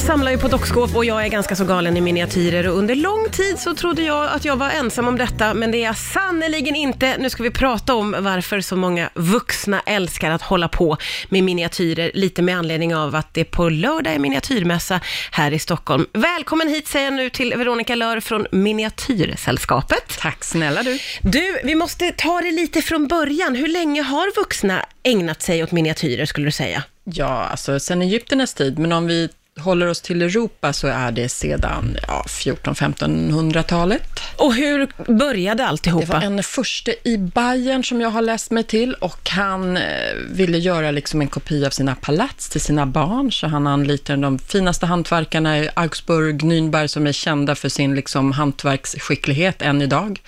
samlar ju på dockskåp och jag är ganska så galen i miniatyrer och under lång tid så trodde jag att jag var ensam om detta, men det är jag sannerligen inte. Nu ska vi prata om varför så många vuxna älskar att hålla på med miniatyrer, lite med anledning av att det på lördag är miniatyrmässa här i Stockholm. Välkommen hit säger jag nu till Veronica Lör från Miniatyrsällskapet. Tack snälla du. Du, vi måste ta det lite från början. Hur länge har vuxna ägnat sig åt miniatyrer skulle du säga? Ja, alltså sen Egypternas tid, men om vi håller oss till Europa så är det sedan ja, 1400-1500-talet. Och hur började Det alltihopa? var en förste i Bayern som jag har läst mig till och han eh, ville göra liksom en kopia av sina palats till sina barn, så han anlitade de finaste hantverkarna i Augsburg, Nürnberg, som är kända för sin liksom hantverksskicklighet än idag.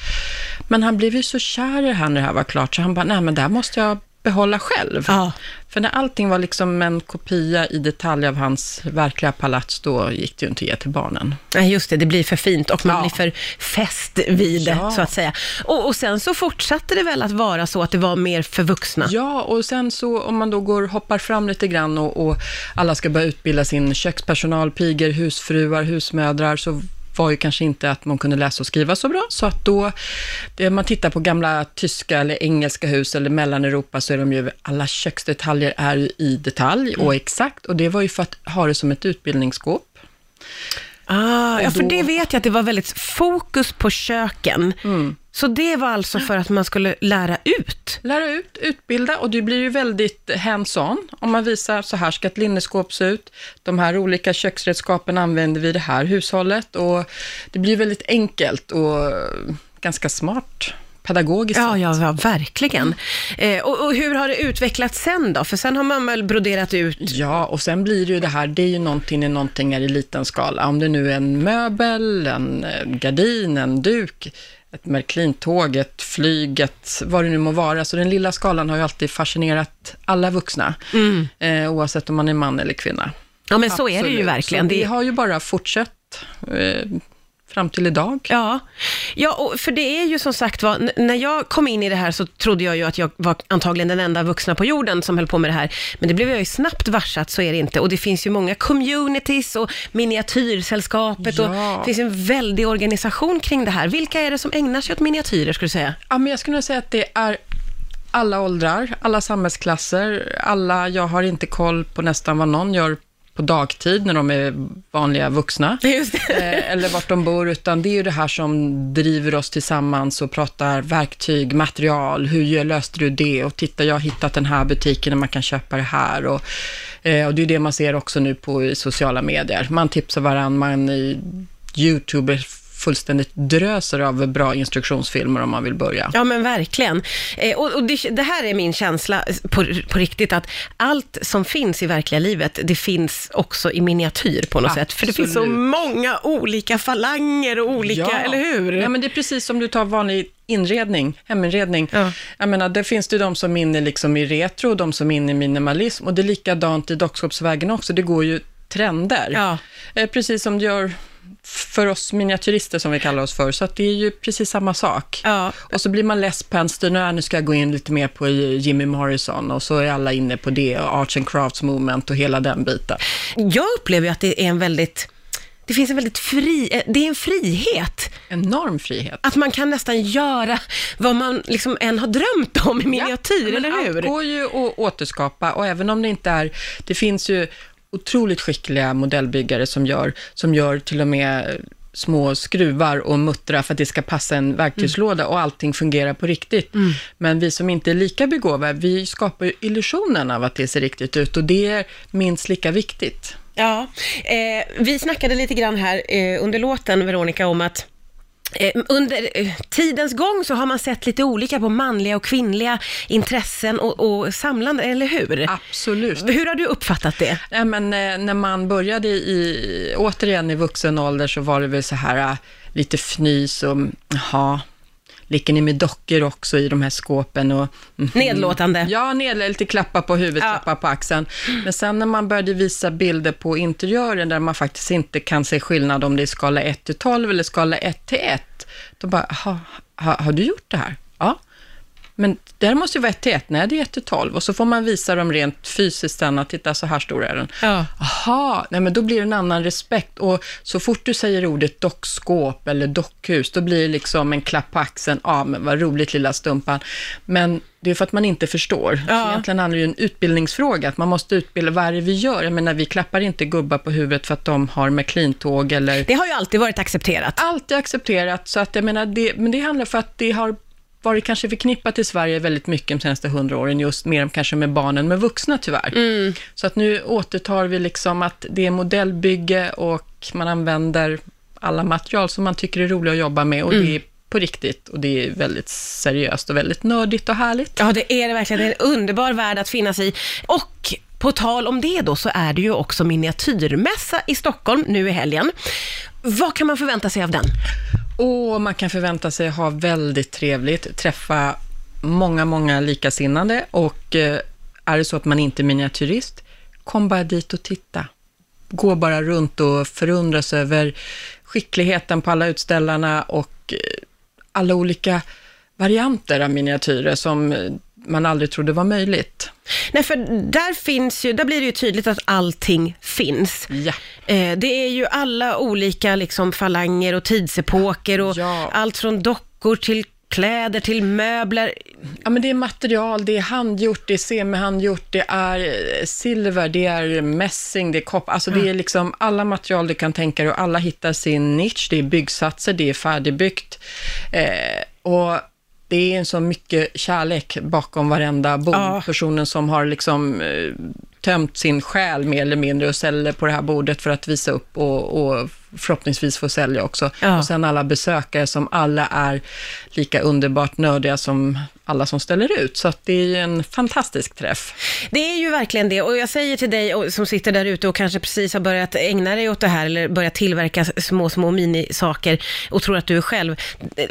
Men han blev ju så kär i det här när det här var klart, så han bara, nej men det här måste jag behålla själv. Ja. För när allting var liksom en kopia i detalj av hans verkliga palats, då gick det ju inte att ge till barnen. Nej, just det, det blir för fint och man Ja. blir för fäst vid det, så att säga. Och, och sen så fortsatte det väl att vara så att det var mer för vuxna? Ja, och sen så om man då går, hoppar fram lite grann och, och alla ska börja utbilda sin kökspersonal, pigor, husfruar, husmödrar, så var ju kanske inte att man kunde läsa och skriva så bra, så att då, det, man tittar på gamla tyska eller engelska hus eller Mellaneuropa, så är de ju, alla köksdetaljer är ju i detalj och exakt, och det var ju för att ha det som ett utbildningsskåp. Ah, ja, för det vet jag att det var väldigt fokus på köken. Mm. Så det var alltså för att man skulle lära ut? Lära ut, utbilda och det blir ju väldigt hands-on om man visar så här ska ett linneskåp se ut. De här olika köksredskapen använder vi i det här hushållet och det blir väldigt enkelt och ganska smart pedagogiskt. Ja, ja, ja verkligen. Eh, och, och hur har det utvecklats sen då? För sen har man väl broderat ut? Ja, och sen blir det ju det här, det är ju någonting när någonting i liten skala. Om det nu är en möbel, en eh, gardin, en duk, ett Märklintåg, ett flyg, ett, vad det nu må vara. Så den lilla skalan har ju alltid fascinerat alla vuxna, eh, oavsett om man är man eller kvinna. Ja, men så är det ju Absolut. verkligen. Så Det, har ju bara fortsatt eh, fram till idag. Ja, ja och för det är ju som sagt var, när jag kom in i det här så trodde jag ju att jag var antagligen den enda vuxna på jorden som höll på med det här. Men det blev jag ju snabbt varsat, så är det inte. Och det finns ju många communities och miniatyrsällskapet och Ja. det finns en väldig organisation kring det här. Vilka är det som ägnar sig åt miniatyrer, skulle du säga? Ja, men jag skulle nog säga att det är alla åldrar, alla samhällsklasser, alla, jag har inte koll på nästan vad någon gör på dagtid när de är vanliga vuxna. Eh, eller vart de bor, utan det är ju det här som driver oss tillsammans och pratar verktyg, material, hur gör- löste du det? Och titta, jag har hittat den här butiken där man kan köpa det här. Och, eh, och det är det man ser också nu på i sociala medier. Man tipsar varandra, man i YouTube är fullständigt dröser av bra instruktionsfilmer om man vill börja. Ja, men verkligen. Eh, och och det, det här är min känsla på, på riktigt, att allt som finns i verkliga livet, det finns också i miniatyr på något sätt. För det finns så Absolut. många olika falanger och olika, eller hur? Ja, men det är precis som du tar vanlig inredning, heminredning. Ja. Jag menar, det finns det ju de som är inne liksom i retro, de som är inne i minimalism och det är likadant i dockskåpsvägen också. Det går ju trender. Ja. Eh, precis som det gör för oss miniatyrister som vi kallar oss för, så att det är ju precis samma sak. Ja. Och så blir man less på en "Nej, nu ska jag gå in lite mer på Jimmy Morrison och så är alla inne på det, och Arts and Crafts Movement och hela den biten. Jag upplever ju att det är en väldigt, det finns en väldigt fri, eh, det är en frihet. Enorm frihet. Att man kan nästan göra vad man liksom än har drömt om i miniatyr, Ja, eller hur? Allt går ju att återskapa och även om det inte är, det finns ju otroligt skickliga modellbyggare som gör, som gör till och med små skruvar och muttrar för att det ska passa en verktygslåda och allting fungerar på riktigt. Men vi som inte är lika begåvade, vi skapar ju illusionen av att det ser riktigt ut och det är minst lika viktigt. Ja, eh, vi snackade lite grann här eh, under låten, Veronica, om att eh, under eh, tidens gång så har man sett lite olika på manliga och kvinnliga intressen och, och samlande, eller hur? Absolut. Hur har du uppfattat det? Nej, men eh, när man började i, återigen i vuxen ålder så var det väl så här lite fnys och jaha, leker ni med dockor också i de här skåpen? Och, mhm. Nedlåtande. Ja, nedlåtande, lite klappa på huvudet, Ja. klappa på axeln. Men sen när man började visa bilder på interiören där man faktiskt inte kan se skillnad om det är skala 1 till 12 eller skala 1 till 1, då bara, "Jaha, har, har du gjort det här? Men där måste ju vara 1 till 1, nej det är 1 till 12 och så får man visa dem rent fysiskt sen att titta så här stor är den. Ja. Aha, nej men då blir det en annan respekt och så fort du säger ordet dockskåp eller dockhus, då blir det liksom en klapp på axeln, ja men vad roligt lilla stumpan. Men det är för att man inte förstår. Ja. Så egentligen handlar det ju om en utbildningsfråga, att man måste utbilda, vad är det vi gör? Jag menar, vi klappar inte gubbar på huvudet för att de har McLean-tåg eller Det har ju alltid varit accepterat. alltid accepterat, så att jag menar, det, men det handlar för att det har varit kanske förknippat i Sverige väldigt mycket de senaste hundra åren, just mer kanske med barnen, med vuxna tyvärr. Mm. Så att nu återtar vi liksom att det är modellbygge och man använder alla material som man tycker är roliga att jobba med och Mm. det är på riktigt och det är väldigt seriöst och väldigt nördigt och härligt. Ja, det är det verkligen. Det är en underbar värld att finnas i. Och på tal om det då, så är det ju också miniatyrmässa i Stockholm nu i helgen. Vad kan man förvänta sig av den? Och man kan förvänta sig ha väldigt trevligt, träffa många, många likasinnade och eh, är det så att man inte är miniatyrist, kom bara dit och titta. Gå bara runt och förundras över skickligheten på alla utställarna och eh, alla olika varianter av miniatyrer som eh, man aldrig trodde var möjligt. Nej, för där finns ju, där blir det ju tydligt att allting finns. Ja. Eh, det är ju alla olika liksom falanger och tidsepoker och Ja. allt från dockor till kläder till möbler. Ja, men det är material, det är handgjort, det är semihandgjort, det är eh, silver, det är mässing, det är koppar. Alltså det är liksom alla material du kan tänka dig och alla hittar sin nisch. Det är byggsatser, det är färdigbyggt. Eh, och det är en så mycket kärlek bakom varenda bord. Ja. Personen som har liksom eh, tömt sin själ mer eller mindre och säljer på det här bordet för att visa upp och, och förhoppningsvis få sälja också. Ja. Och sen alla besökare som alla är lika underbart nördiga som alla som ställer ut. Så att det är ju en fantastisk träff. Det är ju verkligen det och jag säger till dig som sitter där ute och kanske precis har börjat ägna dig åt det här eller börjat tillverka små, små minisaker och tror att du är själv.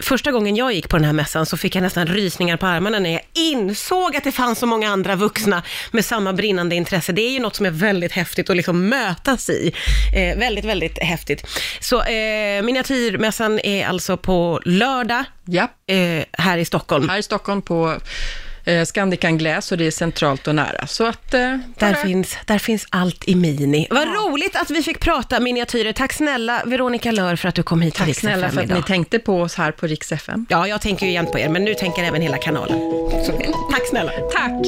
Första gången jag gick på den här mässan så fick jag nästan rysningar på armarna när jag insåg att det fanns så många andra vuxna med samma brinnande intresse. Det är ju något som är väldigt häftigt att liksom mötas i. Eh, väldigt, väldigt häftigt. Så eh, miniatyrmässan är alltså på lördag Ja, eh, här i Stockholm. här i Stockholm på eh, Scandican Glass och det är centralt och nära. Så att... Eh, Där finns, där finns allt i mini. Vad roligt att vi fick prata miniatyrer. Tack snälla Veronica Lör för att du kom hit till Tack Rix snälla FM för att idag. ni tänkte på oss här på Rix FM. Ja, jag tänker ju jämt på er, men nu tänker även hela kanalen. Så, tack snälla. Tack!